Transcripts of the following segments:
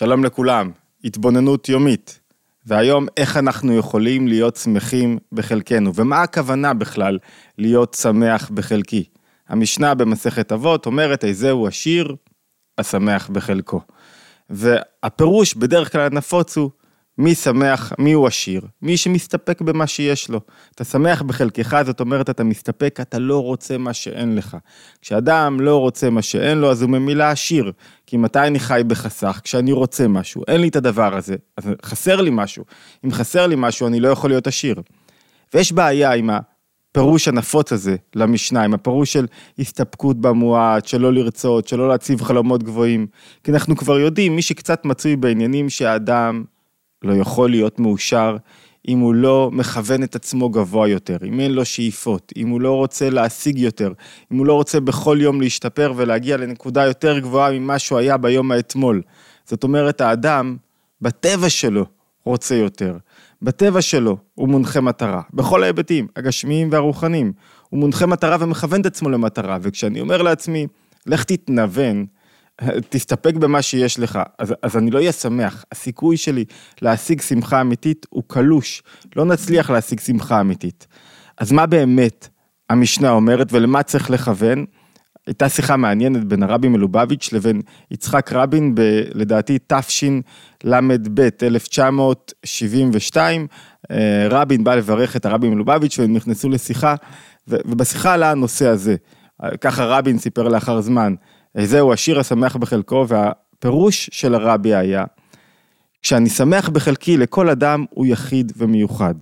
שלום לכולם, התבוננות יומית. והיום איך אנחנו יכולים להיות שמחים בחלקנו, ומה הכוונה בכלל להיות שמח בחלקי. המשנה במסכת אבות אומרת, איזהו עשיר, השמח בחלקו. והפירוש בדרך כלל הנפוץ הוא, מי שמח, מי הוא עשיר? מי שמסתפק במה שיש לו. אתה שמח בחלקך, זאת אומרת, אתה מסתפק, אתה לא רוצה מה שאין לך. כשאדם לא רוצה מה שאין לו, אז הוא ממילא עשיר. כי מתי אני חי בחסך? כשאני רוצה משהו. אין לי את הדבר הזה, אז חסר לי משהו. אם חסר לי משהו, אני לא יכול להיות עשיר. ויש בעיה עם הפירוש הנפוץ הזה למשנה, עם הפירוש של הסתפקות במועט, של לא לרצות, של לא להציב חלומות גבוהים. כי אנחנו כבר יודעים, מי שקצת מצוי בעניינים שהאדם לא יכול להיות מאושר אם הוא לא מכוון את עצמו גבוה יותר, אם אין לו שאיפות, אם הוא לא רוצה להשיג יותר, אם הוא לא רוצה בכל יום להשתפר ולהגיע לנקודה יותר גבוהה ממה שהוא היה ביום האתמול. זאת אומרת, האדם, בטבע שלו, רוצה יותר. בטבע שלו הוא מונחה מטרה, בכל ההיבטים, הגשמיים והרוחניים. הוא מונחה מטרה ומכוון את עצמו למטרה, וכשאני אומר לעצמי, לך תתנוון, תסתפק במה שיש לך, אז, אז אני לא אהיה שמח. הסיכוי שלי להשיג שמחה אמיתית הוא קלוש, לא נצליח להשיג שמחה אמיתית. אז מה באמת המשנה אומרת ולמה צריך לכוון? הייתה שיחה מעניינת בין הרבי מלובביץ' לבין יצחק רבין ב, לדעתי תשל"ב 1972. אה, רבין בא לברך את הרבי מלובביץ' והם נכנסו לשיחה ובשיחה עלה הנושא הזה. ככה רבין סיפר לאחר זמן. זהו השיר השמח בחלקו, והפירוש של הרבי היה, כשאני שמח בחלקי, לכל אדם הוא יחיד ומיוחד.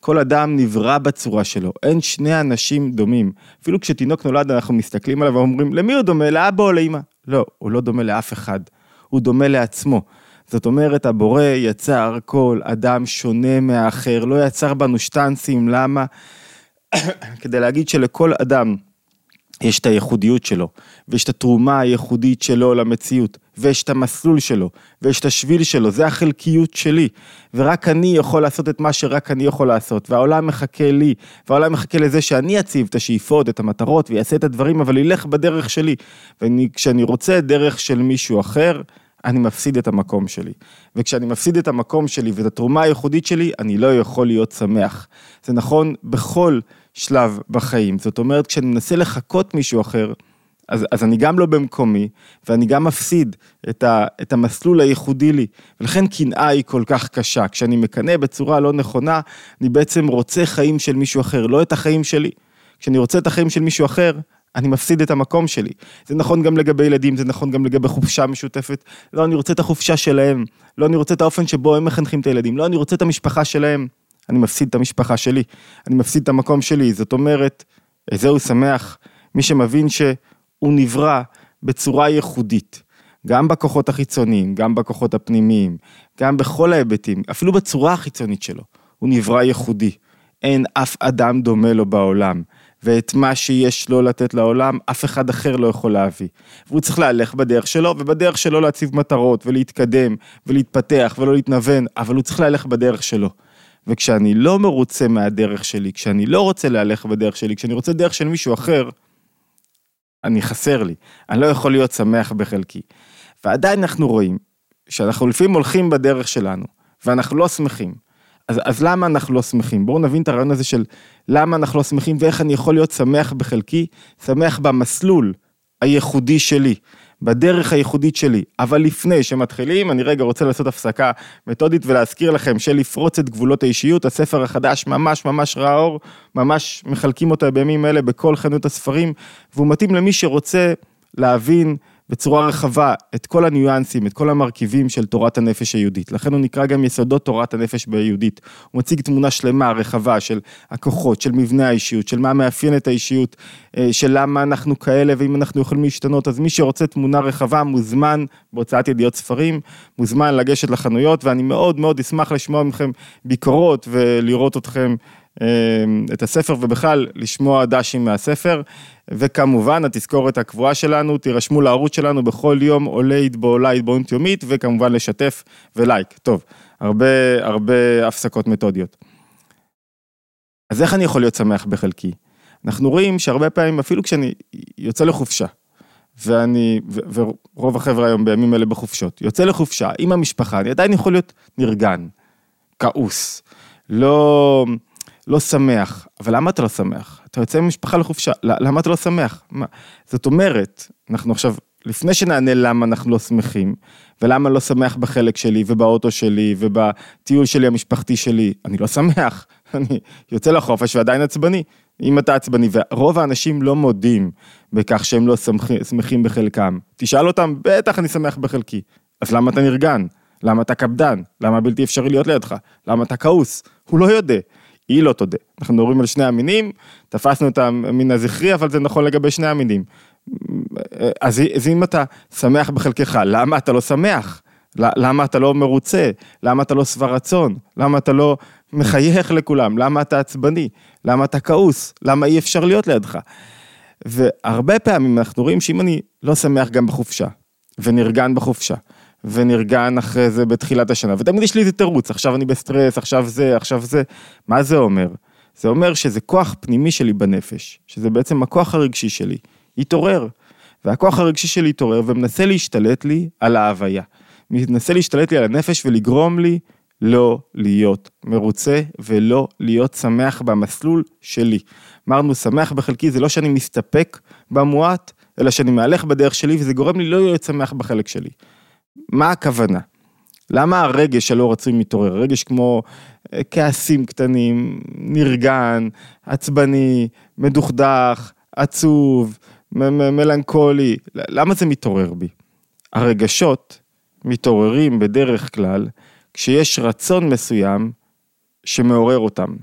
כל אדם נברא בצורה שלו, אין שני אנשים דומים. אפילו כשתינוק נולד אנחנו מסתכלים עליו ואומרים, למי הוא דומה, לאבא או לאמא? לא, הוא לא דומה לאף אחד, הוא דומה לעצמו. זאת אומרת, הבורא יצר כל אדם שונה מהאחר, לא יצר בנו שטנצים, למה? כדי להגיד שלכל אדם יש את הייחודיות שלו, ויש את התרומה הייחודית שלו למציאות, ויש את המסלול שלו, ויש את השביל שלו, זה החלקיות שלי, ורק אני יכול לעשות את מה שרק אני יכול לעשות, והעולם מחכה לי, והעולם מחכה לזה שאני אציב את השאיפות, את המטרות, ויעשה את הדברים, אבל ילך בדרך שלי. וכשאני רוצה דרך של מישהו אחר, אני מפסיד את המקום שלי. וכשאני מפסיד את המקום שלי ואת התרומה הייחודית שלי, אני לא יכול להיות שמח. זה נכון בכל שלב בחיים. זאת אומרת, כשאני מנסה לחקות מישהו אחר, אז, אז אני גם לא במקומי, ואני גם מפסיד את, ה, את המסלול הייחודי לי. ולכן קנאה היא כל כך קשה. כשאני מקנא בצורה לא נכונה, אני בעצם רוצה חיים של מישהו אחר, לא את החיים שלי. כשאני רוצה את החיים של מישהו אחר, אני מפסיד את המקום שלי. זה נכון גם לגבי ילדים, זה נכון גם לגבי חופשה משותפת. לא, אני רוצה את החופשה שלהם. לא, אני רוצה את האופן שבו הם מחנכים את הילדים. לא, אני רוצה את המשפחה שלהם. אני מפסיד את המשפחה שלי. אני מפסיד את המקום שלי. זאת אומרת, זהו שמח, מי שמבין שהוא נברא בצורה ייחודית. גם בכוחות החיצוניים, גם בכוחות הפנימיים, גם בכל ההיבטים, אפילו בצורה החיצונית שלו. הוא נברא ייחודי. אין אף אדם דומה לו בעולם. ואת מה שיש לו לתת לעולם, אף אחד אחר לא יכול להביא. והוא צריך להלך בדרך שלו, ובדרך שלו להציב מטרות, ולהתקדם, ולהתפתח, ולא להתנוון, אבל הוא צריך להלך בדרך שלו. וכשאני לא מרוצה מהדרך שלי, כשאני לא רוצה להלך בדרך שלי, כשאני רוצה דרך של מישהו אחר, אני חסר לי, אני לא יכול להיות שמח בחלקי. ועדיין אנחנו רואים שאנחנו לפעמים הולכים בדרך שלנו, ואנחנו לא שמחים. אז, אז למה אנחנו לא שמחים? בואו נבין את הרעיון הזה של למה אנחנו לא שמחים ואיך אני יכול להיות שמח בחלקי, שמח במסלול הייחודי שלי, בדרך הייחודית שלי. אבל לפני שמתחילים, אני רגע רוצה לעשות הפסקה מתודית ולהזכיר לכם שלפרוץ את גבולות האישיות, הספר החדש ממש ממש רע אור, ממש מחלקים אותו בימים אלה בכל חנות הספרים, והוא מתאים למי שרוצה להבין בצורה רחבה את כל הניואנסים, את כל המרכיבים של תורת הנפש היהודית. לכן הוא נקרא גם יסודות תורת הנפש ביהודית. הוא מציג תמונה שלמה, רחבה, של הכוחות, של מבנה האישיות, של מה מאפיין את האישיות, אה, של למה אנחנו כאלה ואם אנחנו יכולים להשתנות. אז מי שרוצה תמונה רחבה מוזמן בהוצאת ידיעות ספרים, מוזמן לגשת לחנויות, ואני מאוד מאוד אשמח לשמוע מכם ביקורות ולראות אתכם את הספר ובכלל לשמוע דשים מהספר. וכמובן התזכורת הקבועה שלנו, תירשמו לערוץ שלנו בכל יום עולה התבעולה התבוננות יומית וכמובן לשתף ולייק. טוב, הרבה הרבה הפסקות מתודיות. אז איך אני יכול להיות שמח בחלקי? אנחנו רואים שהרבה פעמים אפילו כשאני יוצא לחופשה ואני, ו, ורוב החבר'ה היום בימים אלה בחופשות, יוצא לחופשה עם המשפחה, אני עדיין יכול להיות נרגן, כעוס, לא, לא שמח, אבל למה אתה לא שמח? אתה יוצא עם המשפחה לחופשה, למה אתה לא שמח? מה? זאת אומרת, אנחנו עכשיו, לפני שנענה למה אנחנו לא שמחים, ולמה לא שמח בחלק שלי, ובאוטו שלי, ובטיול שלי המשפחתי שלי, אני לא שמח, אני יוצא לחופש ועדיין עצבני. אם אתה עצבני, ורוב האנשים לא מודים בכך שהם לא שמחים בחלקם. תשאל אותם, בטח אני שמח בחלקי. אז למה אתה נרגן? למה אתה קפדן? למה בלתי אפשרי להיות לידך? למה אתה כעוס? הוא לא יודע. היא לא תודה. אנחנו מדברים על שני המינים, תפסנו את המין הזכרי, אבל זה נכון לגבי שני המינים. אז, אז אם אתה שמח בחלקך, למה אתה לא שמח? למה אתה לא מרוצה? למה אתה לא שבע רצון? למה אתה לא מחייך לכולם? למה אתה עצבני? למה אתה כעוס? למה אי אפשר להיות לידך? והרבה פעמים אנחנו רואים שאם אני לא שמח גם בחופשה, ונרגן בחופשה, ונרגן אחרי זה בתחילת השנה, ותמיד יש לי איזה תירוץ, עכשיו אני בסטרס, עכשיו זה, עכשיו זה, מה זה אומר? זה אומר שזה כוח פנימי שלי בנפש, שזה בעצם הכוח הרגשי שלי, התעורר. והכוח הרגשי שלי התעורר ומנסה להשתלט לי על ההוויה. מנסה להשתלט לי על הנפש ולגרום לי לא להיות מרוצה ולא להיות שמח במסלול שלי. אמרנו, שמח בחלקי זה לא שאני מסתפק במועט, אלא שאני מהלך בדרך שלי וזה גורם לי לא להיות שמח בחלק שלי. מה הכוונה? למה הרגש הלא רצוי מתעורר? רגש כמו אה, כעסים קטנים, נרגן, עצבני, מדוכדך, עצוב, מלנכולי, למה זה מתעורר בי? הרגשות מתעוררים בדרך כלל כשיש רצון מסוים שמעורר אותם.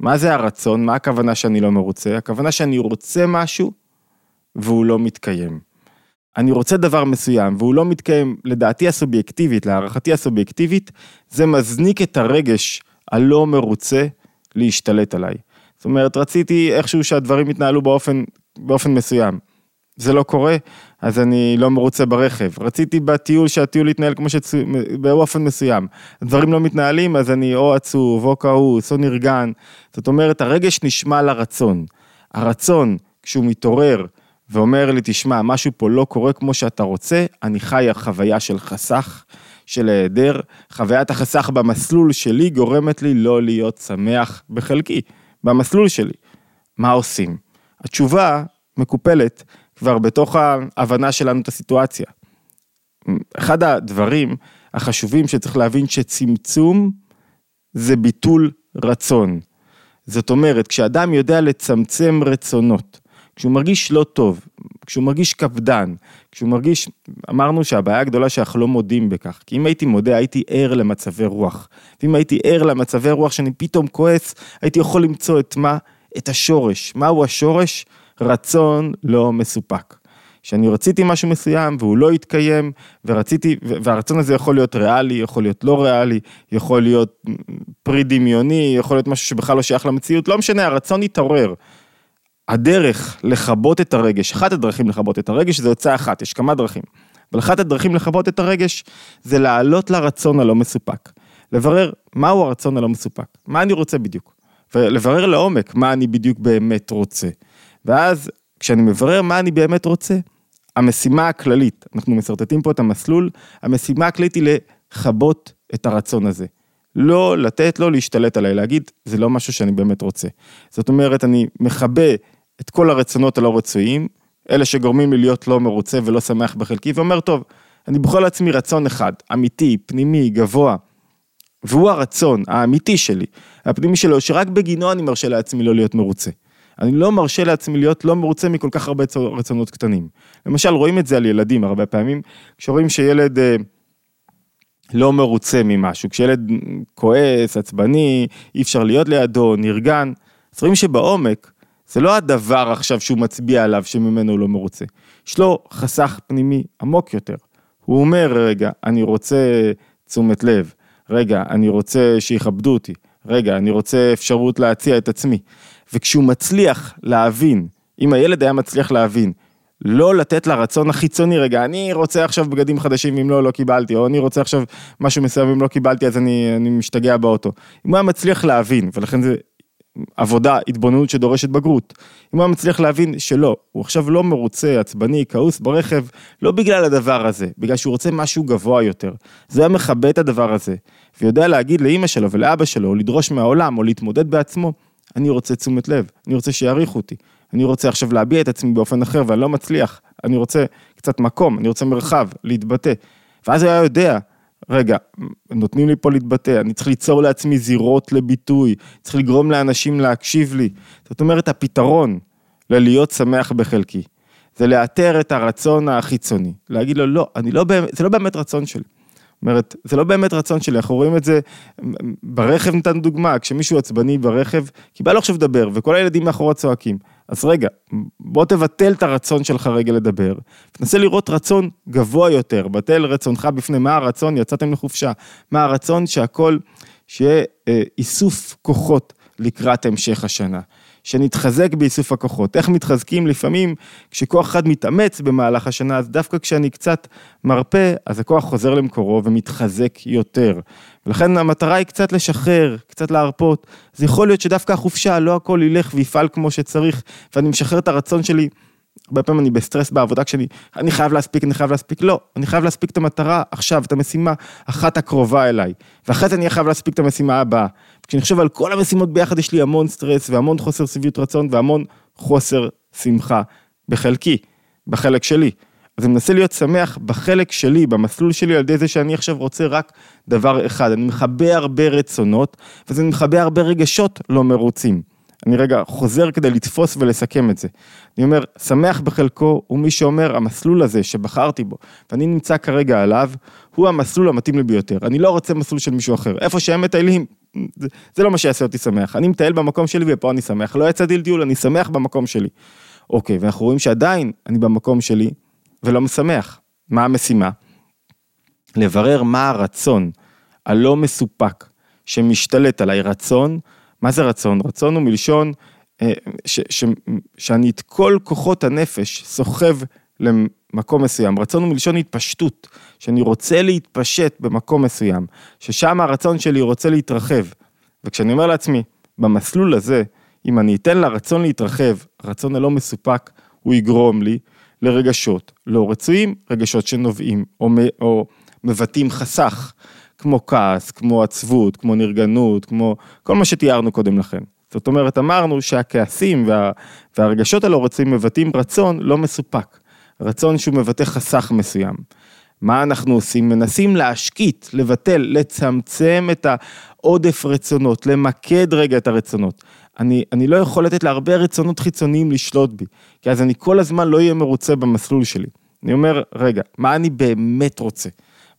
מה זה הרצון? מה הכוונה שאני לא מרוצה? הכוונה שאני רוצה משהו והוא לא מתקיים. אני רוצה דבר מסוים והוא לא מתקיים, לדעתי הסובייקטיבית, להערכתי הסובייקטיבית, זה מזניק את הרגש הלא מרוצה להשתלט עליי. זאת אומרת, רציתי איכשהו שהדברים יתנהלו באופן, באופן מסוים. זה לא קורה, אז אני לא מרוצה ברכב. רציתי בטיול שהטיול יתנהל כמו שצו... באופן מסוים. הדברים לא מתנהלים, אז אני או עצוב, או כעוס, או נרגן. זאת אומרת, הרגש נשמע לרצון. הרצון, כשהוא מתעורר ואומר לי, תשמע, משהו פה לא קורה כמו שאתה רוצה, אני חי החוויה של חסך, של היעדר. חוויית החסך במסלול שלי גורמת לי לא להיות שמח בחלקי, במסלול שלי. מה עושים? התשובה מקופלת כבר בתוך ההבנה שלנו את הסיטואציה. אחד הדברים החשובים שצריך להבין שצמצום זה ביטול רצון. זאת אומרת, כשאדם יודע לצמצם רצונות, כשהוא מרגיש לא טוב, כשהוא מרגיש קפדן, כשהוא מרגיש, אמרנו שהבעיה הגדולה שאנחנו לא מודים בכך, כי אם הייתי מודה הייתי ער למצבי רוח, ואם הייתי ער למצבי רוח שאני פתאום כועס, הייתי יכול למצוא את מה? את השורש. מהו השורש? רצון לא מסופק. שאני רציתי משהו מסוים והוא לא התקיים, ורציתי, והרצון הזה יכול להיות ריאלי, יכול להיות לא ריאלי, יכול להיות פרי דמיוני, יכול להיות משהו שבכלל לא שייך למציאות, לא משנה, הרצון יתעורר. הדרך לכבות את הרגש, אחת הדרכים לכבות את הרגש זה יוצא אחת, יש כמה דרכים. אבל אחת הדרכים לכבות את הרגש זה לעלות לרצון הלא מסופק. לברר מהו הרצון הלא מסופק, מה אני רוצה בדיוק. ולברר לעומק מה אני בדיוק באמת רוצה. ואז כשאני מברר מה אני באמת רוצה, המשימה הכללית, אנחנו משרטטים פה את המסלול, המשימה הכללית היא לכבות את הרצון הזה. לא לתת לו להשתלט עליי, להגיד, זה לא משהו שאני באמת רוצה. זאת אומרת, אני מכבה את כל הרצונות הלא רצויים, אלה שגורמים לי להיות לא מרוצה ולא שמח בחלקי, ואומר, טוב, אני בוחר לעצמי רצון אחד, אמיתי, פנימי, גבוה, והוא הרצון האמיתי שלי, הפנימי שלו, שרק בגינו אני מרשה לעצמי לא להיות מרוצה. אני לא מרשה לעצמי להיות לא מרוצה מכל כך הרבה רצונות קטנים. למשל, רואים את זה על ילדים הרבה פעמים, כשרואים שילד אה, לא מרוצה ממשהו, כשילד כועס, עצבני, אי אפשר להיות לידו, נרגן, אז רואים שבעומק, זה לא הדבר עכשיו שהוא מצביע עליו שממנו הוא לא מרוצה. יש לו חסך פנימי עמוק יותר. הוא אומר, רגע, אני רוצה תשומת לב, רגע, אני רוצה שיכבדו אותי, רגע, אני רוצה אפשרות להציע את עצמי. וכשהוא מצליח להבין, אם הילד היה מצליח להבין, לא לתת לרצון החיצוני, רגע, אני רוצה עכשיו בגדים חדשים, אם לא, לא קיבלתי, או אני רוצה עכשיו משהו מסוים, אם לא קיבלתי, אז אני, אני משתגע באוטו. אם הוא היה מצליח להבין, ולכן זה עבודה, התבוננות שדורשת בגרות. אם הוא היה מצליח להבין שלא, הוא עכשיו לא מרוצה, עצבני, כעוס ברכב, לא בגלל הדבר הזה, בגלל שהוא רוצה משהו גבוה יותר. זה היה מכבד את הדבר הזה, ויודע להגיד לאימא שלו ולאבא שלו, או לדרוש מהעולם, או להתמודד בעצמו, אני רוצה תשומת לב, אני רוצה שיעריכו אותי, אני רוצה עכשיו להביע את עצמי באופן אחר ואני לא מצליח, אני רוצה קצת מקום, אני רוצה מרחב, להתבטא. ואז היה יודע רגע, נותנים לי פה להתבטא, אני צריך ליצור לעצמי זירות לביטוי, צריך לגרום לאנשים להקשיב לי. זאת אומרת, הפתרון ללהיות שמח בחלקי, זה לאתר את הרצון החיצוני, להגיד לו, לא, לא, זה לא באמת רצון שלי. זאת אומרת, זה לא באמת רצון שלי, אנחנו רואים את זה, ברכב נתן דוגמה, כשמישהו עצבני ברכב, כי בא לו עכשיו לדבר, וכל הילדים מאחורה צועקים. אז רגע, בוא תבטל את הרצון שלך רגע לדבר, תנסה לראות רצון גבוה יותר, בטל רצונך בפני מה הרצון, יצאתם לחופשה, מה הרצון שהכל, שיהיה אה, איסוף כוחות לקראת המשך השנה. שנתחזק באיסוף הכוחות. איך מתחזקים? לפעמים כשכוח אחד מתאמץ במהלך השנה, אז דווקא כשאני קצת מרפה, אז הכוח חוזר למקורו ומתחזק יותר. ולכן המטרה היא קצת לשחרר, קצת להרפות. אז יכול להיות שדווקא החופשה, לא הכל ילך ויפעל כמו שצריך, ואני משחרר את הרצון שלי הרבה פעמים אני בסטרס בעבודה כשאני, אני חייב להספיק, אני חייב להספיק, לא, אני חייב להספיק את המטרה עכשיו, את המשימה אחת הקרובה אליי, ואחרי זה אני חייב להספיק את המשימה הבאה. כשאני חושב על כל המשימות ביחד, יש לי המון סטרס והמון חוסר שביעות רצון והמון חוסר שמחה בחלקי, בחלק שלי. אז אני מנסה להיות שמח בחלק שלי, במסלול שלי, על ידי זה שאני עכשיו רוצה רק דבר אחד. אני מכבה הרבה רצונות, וזה מכבה הרבה רגשות לא מרוצים. אני רגע חוזר כדי לתפוס ולסכם את זה. אני אומר, שמח בחלקו הוא מי שאומר, המסלול הזה שבחרתי בו, ואני נמצא כרגע עליו, הוא המסלול המתאים לי ביותר. אני לא רוצה מסלול של מישהו אחר. איפה שהם מטיילים, זה, זה לא מה שיעשה אותי שמח. אני מטייל במקום שלי ופה אני שמח. לא יצאתי לטיול, אני שמח במקום שלי. אוקיי, ואנחנו רואים שעדיין אני במקום שלי ולא משמח. מה המשימה? לברר מה הרצון הלא מסופק שמשתלט עליי, רצון מה זה רצון? רצון הוא מלשון אה, ש, ש, שאני את כל כוחות הנפש סוחב למקום מסוים. רצון הוא מלשון התפשטות, שאני רוצה להתפשט במקום מסוים, ששם הרצון שלי רוצה להתרחב. וכשאני אומר לעצמי, במסלול הזה, אם אני אתן לרצון להתרחב, הרצון הלא מסופק, הוא יגרום לי לרגשות לא רצויים, רגשות שנובעים או, או מבטאים חסך. כמו כעס, כמו עצבות, כמו נרגנות, כמו כל מה שתיארנו קודם לכן. זאת אומרת, אמרנו שהכעסים וה, והרגשות הלא רצויים מבטאים רצון לא מסופק, רצון שהוא מבטא חסך מסוים. מה אנחנו עושים? מנסים להשקיט, לבטל, לצמצם את העודף רצונות, למקד רגע את הרצונות. אני, אני לא יכול לתת להרבה רצונות חיצוניים לשלוט בי, כי אז אני כל הזמן לא אהיה מרוצה במסלול שלי. אני אומר, רגע, מה אני באמת רוצה?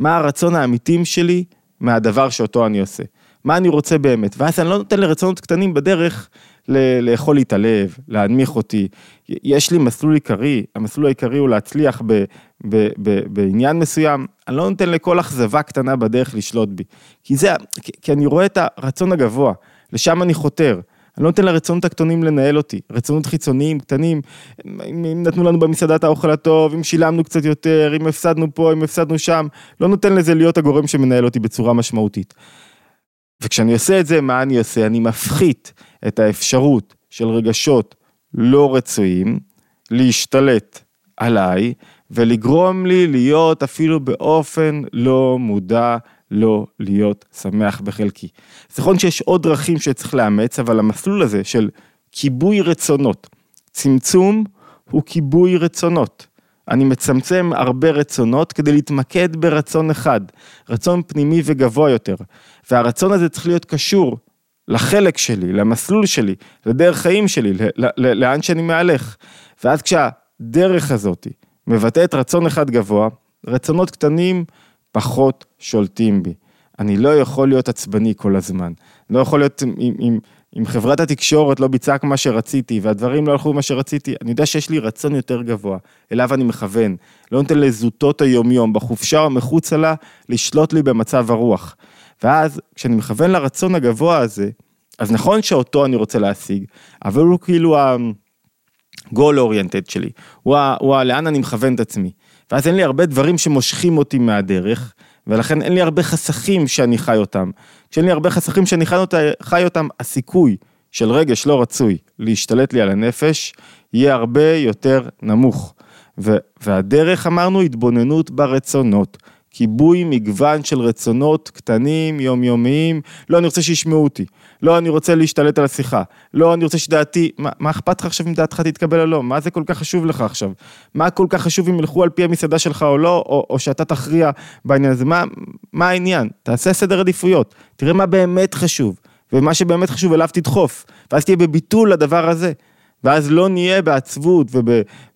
מה הרצון האמיתים שלי מהדבר שאותו אני עושה. מה אני רוצה באמת, ואז אני לא נותן לרצונות קטנים בדרך ל- לאכול לי את הלב, להנמיך אותי. יש לי מסלול עיקרי, המסלול העיקרי הוא להצליח ב- ב- ב- בעניין מסוים, אני לא נותן לכל אכזבה קטנה בדרך לשלוט בי. כי זה, כי אני רואה את הרצון הגבוה, לשם אני חותר. אני לא נותן לרצונות הקטנים לנהל אותי, רצונות חיצוניים, קטנים, אם נתנו לנו במסעדה את האוכל הטוב, אם שילמנו קצת יותר, אם הפסדנו פה, אם הפסדנו שם, לא נותן לזה להיות הגורם שמנהל אותי בצורה משמעותית. וכשאני עושה את זה, מה אני עושה? אני מפחית את האפשרות של רגשות לא רצויים להשתלט עליי ולגרום לי להיות אפילו באופן לא מודע לא להיות שמח בחלקי. זה נכון שיש עוד דרכים שצריך לאמץ, אבל המסלול הזה של כיבוי רצונות, צמצום הוא כיבוי רצונות. אני מצמצם הרבה רצונות כדי להתמקד ברצון אחד, רצון פנימי וגבוה יותר. והרצון הזה צריך להיות קשור לחלק שלי, למסלול שלי, לדרך חיים שלי, לאן שאני מהלך. ואז כשהדרך הזאת מבטאת רצון אחד גבוה, רצונות קטנים פחות שולטים בי. אני לא יכול להיות עצבני כל הזמן. לא יכול להיות, אם, אם, אם חברת התקשורת לא ביצעה כמו שרציתי, והדברים לא הלכו כמו שרציתי, אני יודע שיש לי רצון יותר גבוה, אליו אני מכוון. לא נותן לזוטות היומיום, בחופשה או מחוצה לה, לשלוט לי במצב הרוח. ואז, כשאני מכוון לרצון הגבוה הזה, אז נכון שאותו אני רוצה להשיג, אבל הוא כאילו ה-goal oriented שלי, הוא ה, לאן אני מכוון את עצמי. ואז אין לי הרבה דברים שמושכים אותי מהדרך, ולכן אין לי הרבה חסכים שאני חי אותם. כשאין לי הרבה חסכים שאני חי, אותה, חי אותם, הסיכוי של רגש לא רצוי להשתלט לי על הנפש, יהיה הרבה יותר נמוך. ו- והדרך אמרנו התבוננות ברצונות. כיבוי מגוון של רצונות קטנים, יומיומיים, לא אני רוצה שישמעו אותי, לא אני רוצה להשתלט על השיחה, לא אני רוצה שדעתי, מה, מה אכפת לך עכשיו אם דעתך תתקבל או לא, מה זה כל כך חשוב לך עכשיו, מה כל כך חשוב אם ילכו על פי המסעדה שלך או לא, או, או שאתה תכריע בעניין הזה, מה, מה העניין, תעשה סדר עדיפויות, תראה מה באמת חשוב, ומה שבאמת חשוב אליו תדחוף, ואז תהיה בביטול לדבר הזה. ואז לא נהיה בעצבות וב,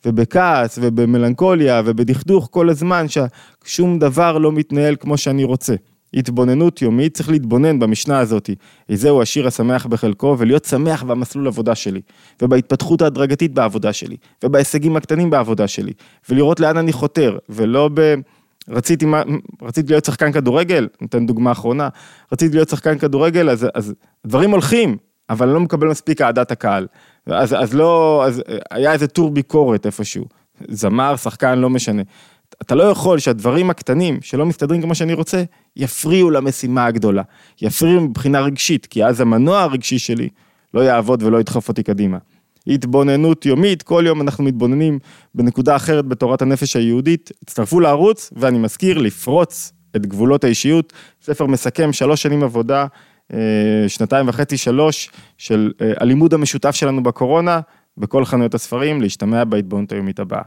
ובכעס ובמלנכוליה ובדכדוך כל הזמן ששום דבר לא מתנהל כמו שאני רוצה. התבוננות יומית, צריך להתבונן במשנה הזאת, זהו השיר השמח בחלקו, ולהיות שמח במסלול עבודה שלי, ובהתפתחות ההדרגתית בעבודה שלי, ובהישגים הקטנים בעבודה שלי, ולראות לאן אני חותר, ולא ב... רציתי, רציתי להיות שחקן כדורגל, ניתן דוגמה אחרונה, רציתי להיות שחקן כדורגל, אז, אז דברים הולכים, אבל אני לא מקבל מספיק אהדת הקהל. אז, אז לא, אז היה איזה טור ביקורת איפשהו, זמר, שחקן, לא משנה. אתה לא יכול שהדברים הקטנים שלא מסתדרים כמו שאני רוצה, יפריעו למשימה הגדולה. יפריעו מבחינה רגשית, כי אז המנוע הרגשי שלי לא יעבוד ולא ידחוף אותי קדימה. התבוננות יומית, כל יום אנחנו מתבוננים בנקודה אחרת בתורת הנפש היהודית. הצטרפו לערוץ, ואני מזכיר, לפרוץ את גבולות האישיות. ספר מסכם שלוש שנים עבודה שנתיים וחצי, שלוש, של אה, הלימוד המשותף שלנו בקורונה, בכל חנויות הספרים, להשתמע בהתבוננות היומית הבאה.